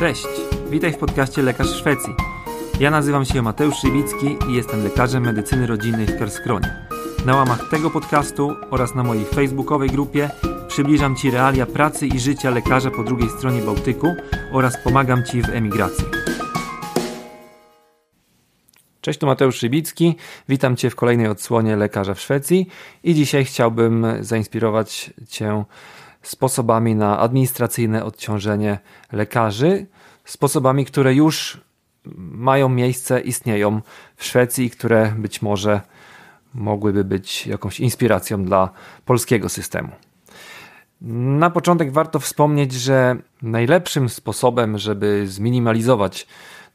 Cześć, witaj w podcaście Lekarz Szwecji. Ja nazywam się Mateusz Szybicki i jestem lekarzem medycyny rodzinnej w Karskronie. Na łamach tego podcastu oraz na mojej facebookowej grupie przybliżam Ci realia pracy i życia lekarza po drugiej stronie Bałtyku oraz pomagam Ci w emigracji. Cześć, tu Mateusz Szybicki. Witam Cię w kolejnej odsłonie Lekarza w Szwecji i dzisiaj chciałbym zainspirować Cię sposobami na administracyjne odciążenie lekarzy, sposobami, które już mają miejsce, istnieją w Szwecji i które być może mogłyby być jakąś inspiracją dla polskiego systemu. Na początek warto wspomnieć, że najlepszym sposobem, żeby zminimalizować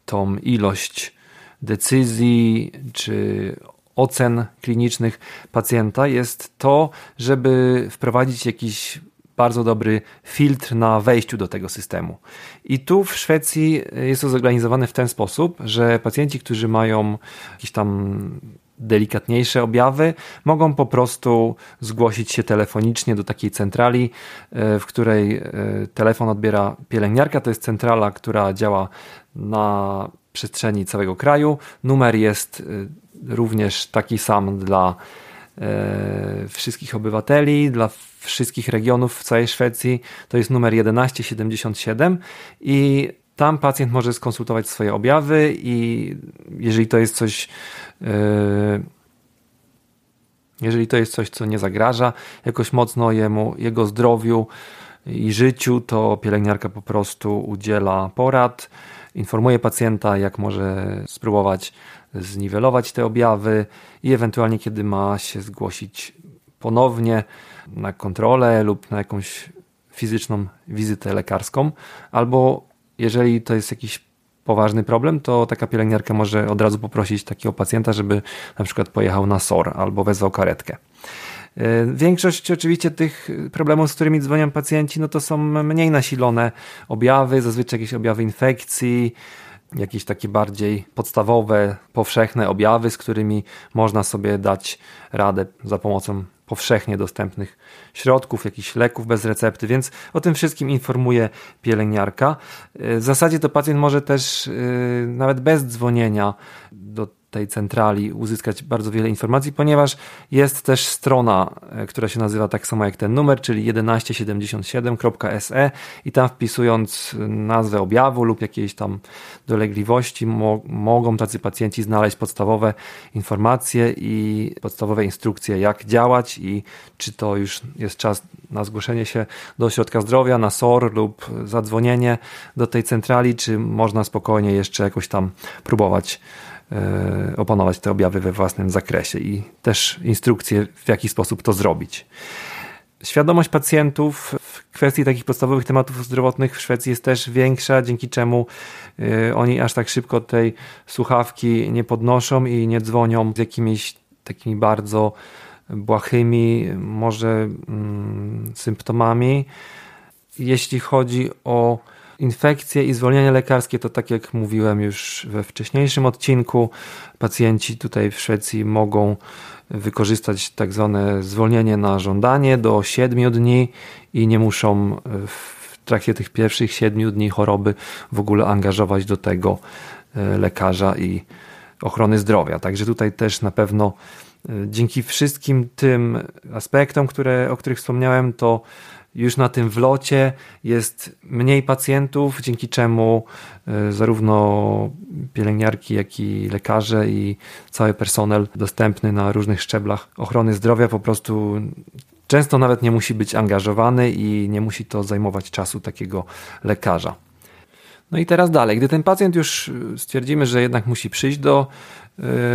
tą ilość decyzji czy ocen klinicznych pacjenta jest to, żeby wprowadzić jakiś bardzo dobry filtr na wejściu do tego systemu. I tu w Szwecji jest to zorganizowane w ten sposób, że pacjenci, którzy mają jakieś tam delikatniejsze objawy, mogą po prostu zgłosić się telefonicznie do takiej centrali, e, w której e, telefon odbiera pielęgniarka. To jest centrala, która działa na przestrzeni całego kraju. Numer jest e, również taki sam dla wszystkich obywateli, dla wszystkich regionów w całej Szwecji. To jest numer 1177 i tam pacjent może skonsultować swoje objawy i jeżeli to jest coś yy, jeżeli to jest coś, co nie zagraża jakoś mocno jemu, jego zdrowiu i życiu, to pielęgniarka po prostu udziela porad, informuje pacjenta, jak może spróbować zniwelować te objawy i ewentualnie, kiedy ma się zgłosić ponownie na kontrolę lub na jakąś fizyczną wizytę lekarską, albo jeżeli to jest jakiś poważny problem, to taka pielęgniarka może od razu poprosić takiego pacjenta, żeby na przykład pojechał na SOR albo wezwał karetkę. E, większość oczywiście tych problemów, z którymi dzwonią pacjenci, no to są mniej nasilone objawy, zazwyczaj jakieś objawy infekcji, jakieś takie bardziej podstawowe, powszechne objawy, z którymi można sobie dać radę za pomocą powszechnie dostępnych środków, jakichś leków bez recepty, więc o tym wszystkim informuje pielęgniarka. W zasadzie to pacjent może też y, nawet bez dzwonienia do tej centrali uzyskać bardzo wiele informacji, ponieważ jest też strona, e, która się nazywa tak samo jak ten numer, czyli 1177.se i tam wpisując nazwę objawu lub jakiejś tam dolegliwości mo mogą tacy pacjenci znaleźć podstawowe informacje i podstawowe instrukcje jak działać i czy to już jest czas na zgłoszenie się do ośrodka zdrowia, na SOR lub zadzwonienie do tej centrali, czy można spokojnie jeszcze jakoś tam próbować E, opanować te objawy we własnym zakresie i też instrukcje, w jaki sposób to zrobić. Świadomość pacjentów w kwestii takich podstawowych tematów zdrowotnych w Szwecji jest też większa, dzięki czemu e, oni aż tak szybko tej słuchawki nie podnoszą i nie dzwonią z jakimiś takimi bardzo błahymi, może mm, symptomami. Jeśli chodzi o Infekcje i zwolnienie lekarskie to tak jak mówiłem już we wcześniejszym odcinku, pacjenci tutaj w Szwecji mogą wykorzystać tak zwane zwolnienie na żądanie do 7 dni i nie muszą w trakcie tych pierwszych 7 dni choroby w ogóle angażować do tego e, lekarza i ochrony zdrowia. Także tutaj też na pewno e, dzięki wszystkim tym aspektom, które, o których wspomniałem, to już na tym wlocie jest mniej pacjentów, dzięki czemu e, zarówno pielęgniarki, jak i lekarze i cały personel dostępny na różnych szczeblach ochrony zdrowia po prostu często nawet nie musi być angażowany i nie musi to zajmować czasu takiego lekarza. No i teraz dalej, gdy ten pacjent już stwierdzimy, że jednak musi przyjść do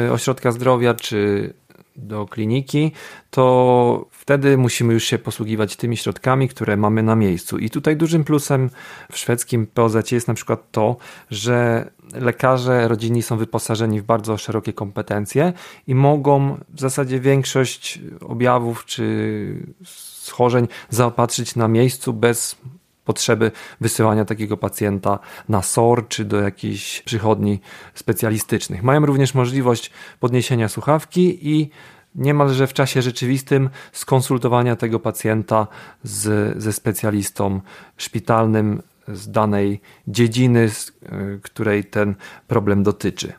e, ośrodka zdrowia, czy do kliniki, to wtedy musimy już się posługiwać tymi środkami, które mamy na miejscu. I tutaj dużym plusem w szwedzkim POZ jest na przykład to, że lekarze rodzinni są wyposażeni w bardzo szerokie kompetencje i mogą w zasadzie większość objawów czy schorzeń zaopatrzyć na miejscu bez potrzeby wysyłania takiego pacjenta na SOR czy do jakichś przychodni specjalistycznych. Mają również możliwość podniesienia słuchawki i niemalże w czasie rzeczywistym skonsultowania tego pacjenta z, ze specjalistą szpitalnym z danej dziedziny, z której ten problem dotyczy.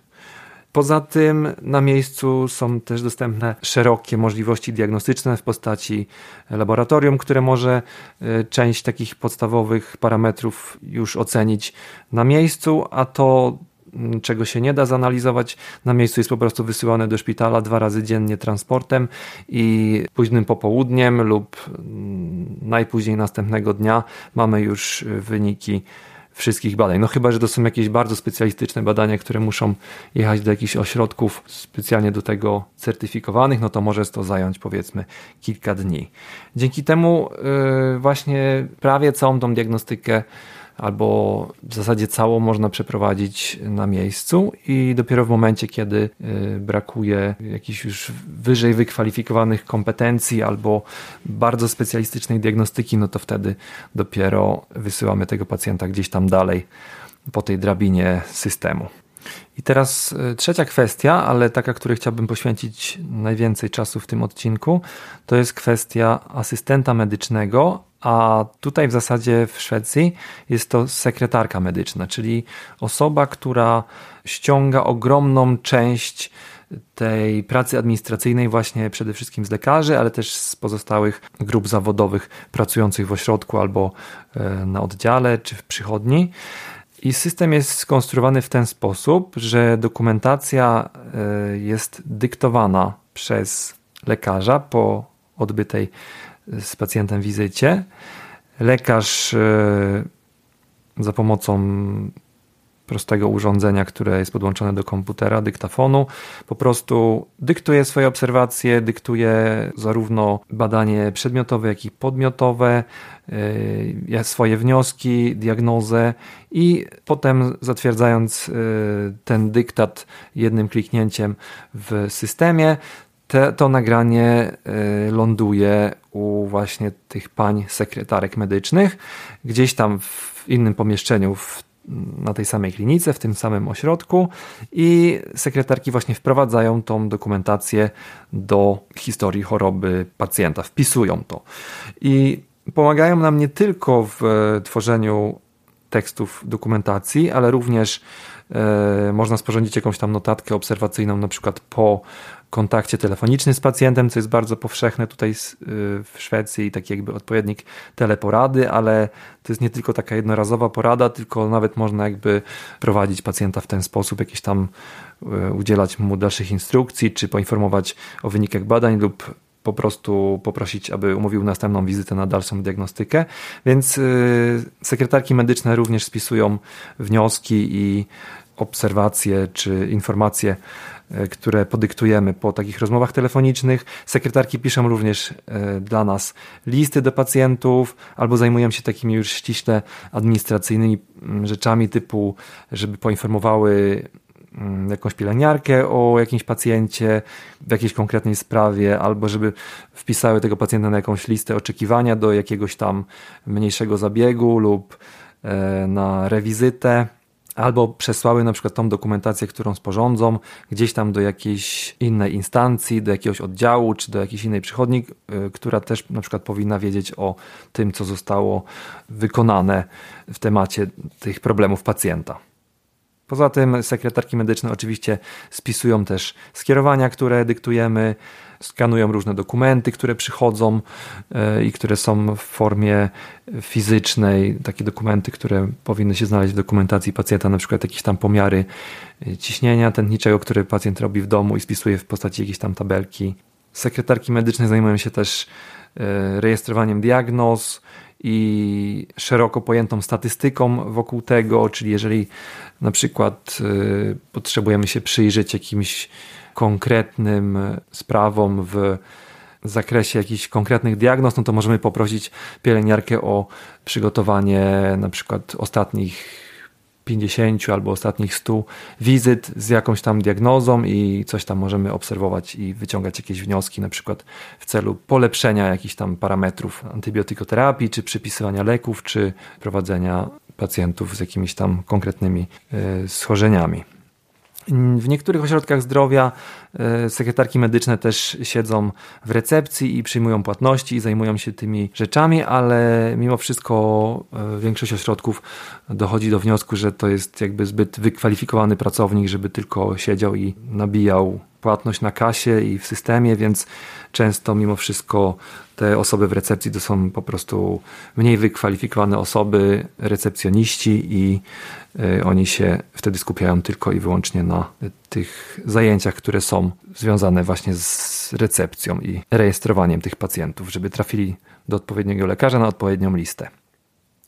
Poza tym na miejscu są też dostępne szerokie możliwości diagnostyczne w postaci laboratorium, które może e, część takich podstawowych parametrów już ocenić na miejscu, a to mm, czego się nie da zanalizować na miejscu jest po prostu wysyłane do szpitala dwa razy dziennie transportem i późnym popołudniem lub mm, najpóźniej następnego dnia mamy już wyniki wszystkich badań. No chyba, że to są jakieś bardzo specjalistyczne badania, które muszą jechać do jakichś ośrodków specjalnie do tego certyfikowanych, no to może to zająć powiedzmy kilka dni. Dzięki temu yy, właśnie prawie całą tą diagnostykę albo w zasadzie całą można przeprowadzić na miejscu i dopiero w momencie, kiedy y, brakuje jakichś już wyżej wykwalifikowanych kompetencji albo bardzo specjalistycznej diagnostyki, no to wtedy dopiero wysyłamy tego pacjenta gdzieś tam dalej po tej drabinie systemu. I teraz y, trzecia kwestia, ale taka, której chciałbym poświęcić najwięcej czasu w tym odcinku, to jest kwestia asystenta medycznego, a tutaj w zasadzie w Szwecji jest to sekretarka medyczna, czyli osoba, która ściąga ogromną część tej pracy administracyjnej właśnie przede wszystkim z lekarzy, ale też z pozostałych grup zawodowych pracujących w ośrodku albo e, na oddziale czy w przychodni. I system jest skonstruowany w ten sposób, że dokumentacja e, jest dyktowana przez lekarza po odbytej z pacjentem wizycie. Lekarz e, za pomocą prostego urządzenia, które jest podłączone do komputera, dyktafonu, po prostu dyktuje swoje obserwacje, dyktuje zarówno badanie przedmiotowe, jak i podmiotowe, e, swoje wnioski, diagnozę i potem zatwierdzając e, ten dyktat jednym kliknięciem w systemie, te, to nagranie y, ląduje u właśnie tych pań sekretarek medycznych, gdzieś tam w innym pomieszczeniu, w, na tej samej klinice, w tym samym ośrodku i sekretarki właśnie wprowadzają tą dokumentację do historii choroby pacjenta, wpisują to. I pomagają nam nie tylko w e, tworzeniu tekstów dokumentacji, ale również e, można sporządzić jakąś tam notatkę obserwacyjną, na przykład po kontakcie telefonicznym z pacjentem, co jest bardzo powszechne tutaj y, w Szwecji, taki jakby odpowiednik teleporady, ale to jest nie tylko taka jednorazowa porada, tylko nawet można jakby prowadzić pacjenta w ten sposób, jakieś tam y, udzielać mu dalszych instrukcji, czy poinformować o wynikach badań lub po prostu poprosić, aby umówił następną wizytę na dalszą diagnostykę. Więc yy, sekretarki medyczne również spisują wnioski i obserwacje czy informacje E, które podyktujemy po takich rozmowach telefonicznych. Sekretarki piszą również e, dla nas listy do pacjentów albo zajmują się takimi już ściśle administracyjnymi mm, rzeczami typu, żeby poinformowały mm, jakąś pielęgniarkę o jakimś pacjencie w jakiejś konkretnej sprawie, albo żeby wpisały tego pacjenta na jakąś listę oczekiwania do jakiegoś tam mniejszego zabiegu lub e, na rewizytę albo przesłały na przykład tą dokumentację, którą sporządzą, gdzieś tam do jakiejś innej instancji, do jakiegoś oddziału, czy do jakiejś innej przychodni, y, która też na przykład powinna wiedzieć o tym, co zostało wykonane w temacie tych problemów pacjenta. Poza tym sekretarki medyczne oczywiście spisują też skierowania, które dyktujemy, skanują różne dokumenty, które przychodzą e, i które są w formie fizycznej, takie dokumenty, które powinny się znaleźć w dokumentacji pacjenta, na przykład jakieś tam pomiary e, ciśnienia tętniczego, które pacjent robi w domu i spisuje w postaci jakiejś tam tabelki. Sekretarki medyczne zajmują się też rejestrowaniem diagnoz, i szeroko pojętą statystyką wokół tego, czyli jeżeli na przykład potrzebujemy się przyjrzeć jakimś konkretnym sprawom w zakresie jakichś konkretnych diagnoz, no to możemy poprosić pielęgniarkę o przygotowanie na przykład ostatnich 50 albo ostatnich 100 wizyt z jakąś tam diagnozą i coś tam możemy obserwować i wyciągać jakieś wnioski, na przykład w celu polepszenia jakichś tam parametrów antybiotykoterapii, czy przypisywania leków, czy prowadzenia pacjentów z jakimiś tam konkretnymi e, schorzeniami. W niektórych ośrodkach zdrowia e, sekretarki medyczne też siedzą w recepcji i przyjmują płatności i zajmują się tymi rzeczami, ale mimo wszystko e, większość ośrodków dochodzi do wniosku, że to jest jakby zbyt wykwalifikowany pracownik, żeby tylko siedział i nabijał płatność na kasie i w systemie, więc często mimo wszystko te osoby w recepcji to są po prostu mniej wykwalifikowane osoby, recepcjoniści i y, oni się wtedy skupiają tylko i wyłącznie na tych zajęciach, które są związane właśnie z recepcją i rejestrowaniem tych pacjentów, żeby trafili do odpowiedniego lekarza na odpowiednią listę.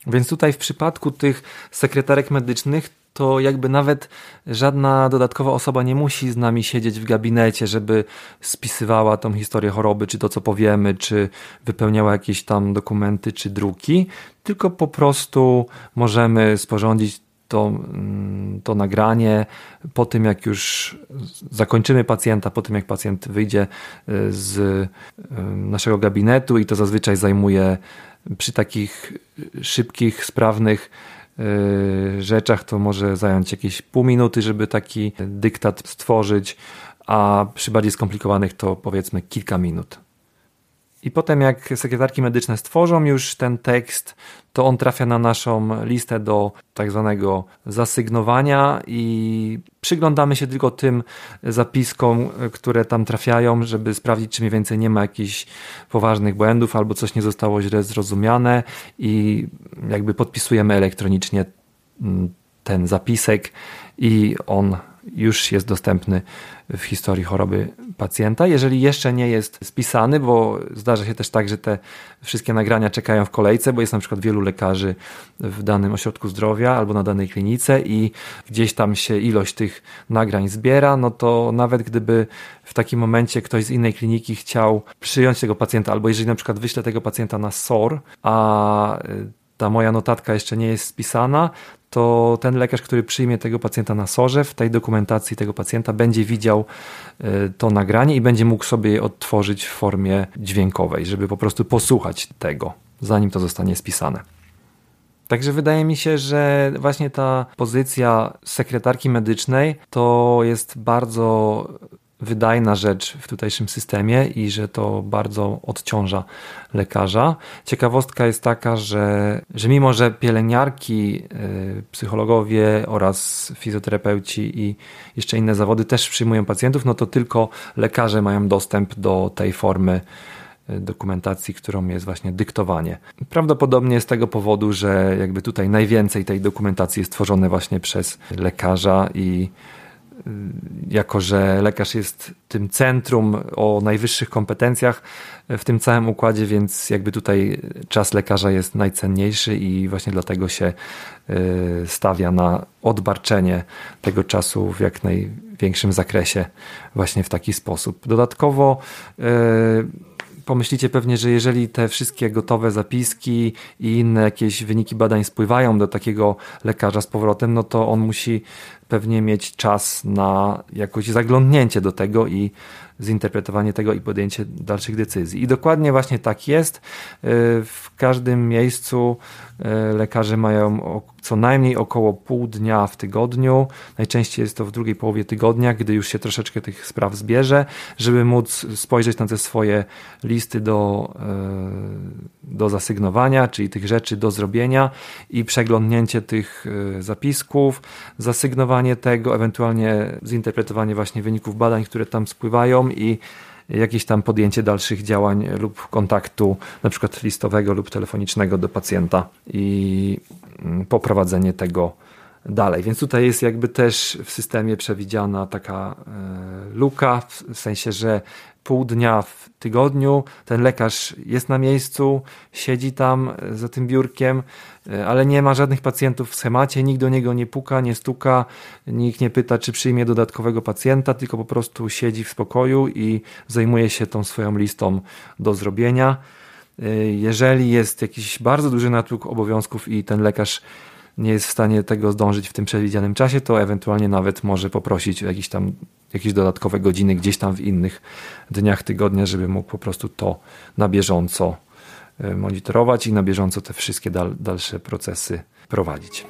Więc tutaj w przypadku tych sekretarek medycznych to jakby nawet żadna dodatkowa osoba nie musi z nami siedzieć w gabinecie, żeby spisywała tą historię choroby, czy to co powiemy, czy wypełniała jakieś tam dokumenty, czy druki, tylko po prostu możemy sporządzić to, mm, to nagranie po tym, jak już zakończymy pacjenta, po tym, jak pacjent wyjdzie e, z e, naszego gabinetu i to zazwyczaj zajmuje przy takich szybkich, sprawnych Y, rzeczach to może zająć jakieś pół minuty, żeby taki dyktat stworzyć, a przy bardziej skomplikowanych to powiedzmy kilka minut. I potem, jak sekretarki medyczne stworzą już ten tekst, to on trafia na naszą listę do tak zwanego zasygnowania i przyglądamy się tylko tym zapiskom, które tam trafiają, żeby sprawdzić, czy mniej więcej nie ma jakichś poważnych błędów albo coś nie zostało źle zrozumiane i jakby podpisujemy elektronicznie mm, ten zapisek i on już jest dostępny w historii choroby pacjenta. Jeżeli jeszcze nie jest spisany, bo zdarza się też tak, że te wszystkie nagrania czekają w kolejce, bo jest na przykład wielu lekarzy w danym ośrodku zdrowia albo na danej klinice i gdzieś tam się ilość tych nagrań zbiera, no to nawet gdyby w takim momencie ktoś z innej kliniki chciał przyjąć tego pacjenta, albo jeżeli na przykład wyśle tego pacjenta na SOR, a ta moja notatka jeszcze nie jest spisana, to ten lekarz, który przyjmie tego pacjenta na sorze, w tej dokumentacji tego pacjenta będzie widział e, to nagranie i będzie mógł sobie je odtworzyć w formie dźwiękowej, żeby po prostu posłuchać tego, zanim to zostanie spisane. Także wydaje mi się, że właśnie ta pozycja sekretarki medycznej to jest bardzo wydajna rzecz w tutejszym systemie i że to bardzo odciąża lekarza. Ciekawostka jest taka, że, że mimo, że pielęgniarki, y, psychologowie oraz fizjoterapeuci i jeszcze inne zawody też przyjmują pacjentów, no to tylko lekarze mają dostęp do tej formy y, dokumentacji, którą jest właśnie dyktowanie. Prawdopodobnie z tego powodu, że jakby tutaj najwięcej tej dokumentacji jest tworzone właśnie przez lekarza i jako że lekarz jest tym centrum o najwyższych kompetencjach w tym całym układzie, więc jakby tutaj czas lekarza jest najcenniejszy i właśnie dlatego się y, stawia na odbarczenie tego czasu w jak największym zakresie właśnie w taki sposób. Dodatkowo y, pomyślicie pewnie, że jeżeli te wszystkie gotowe zapiski i inne jakieś wyniki badań spływają do takiego lekarza z powrotem, no to on musi pewnie mieć czas na jakoś zaglądnięcie do tego i zinterpretowanie tego i podjęcie dalszych decyzji. I dokładnie właśnie tak jest. Y, w każdym miejscu y, lekarze mają co najmniej około pół dnia w tygodniu. Najczęściej jest to w drugiej połowie tygodnia, gdy już się troszeczkę tych spraw zbierze, żeby móc spojrzeć na te swoje listy do, y, do zasygnowania, czyli tych rzeczy do zrobienia i przeglądnięcie tych zapisków, zasygnowanie tego, ewentualnie zinterpretowanie właśnie wyników badań, które tam spływają i jakieś tam podjęcie dalszych działań lub kontaktu, na przykład listowego lub telefonicznego do pacjenta i mm, poprowadzenie tego dalej. Więc tutaj jest jakby też w systemie przewidziana taka e, luka, w sensie, że pół dnia w tygodniu ten lekarz jest na miejscu, siedzi tam za tym biurkiem, e, ale nie ma żadnych pacjentów w schemacie, nikt do niego nie puka, nie stuka, nikt nie pyta, czy przyjmie dodatkowego pacjenta, tylko po prostu siedzi w spokoju i zajmuje się tą swoją listą do zrobienia. E, jeżeli jest jakiś bardzo duży natłok obowiązków i ten lekarz nie jest w stanie tego zdążyć w tym przewidzianym czasie, to ewentualnie nawet może poprosić o jakieś tam jakieś dodatkowe godziny gdzieś tam w innych dniach tygodnia, żeby mógł po prostu to na bieżąco e, monitorować i na bieżąco te wszystkie dal, dalsze procesy prowadzić.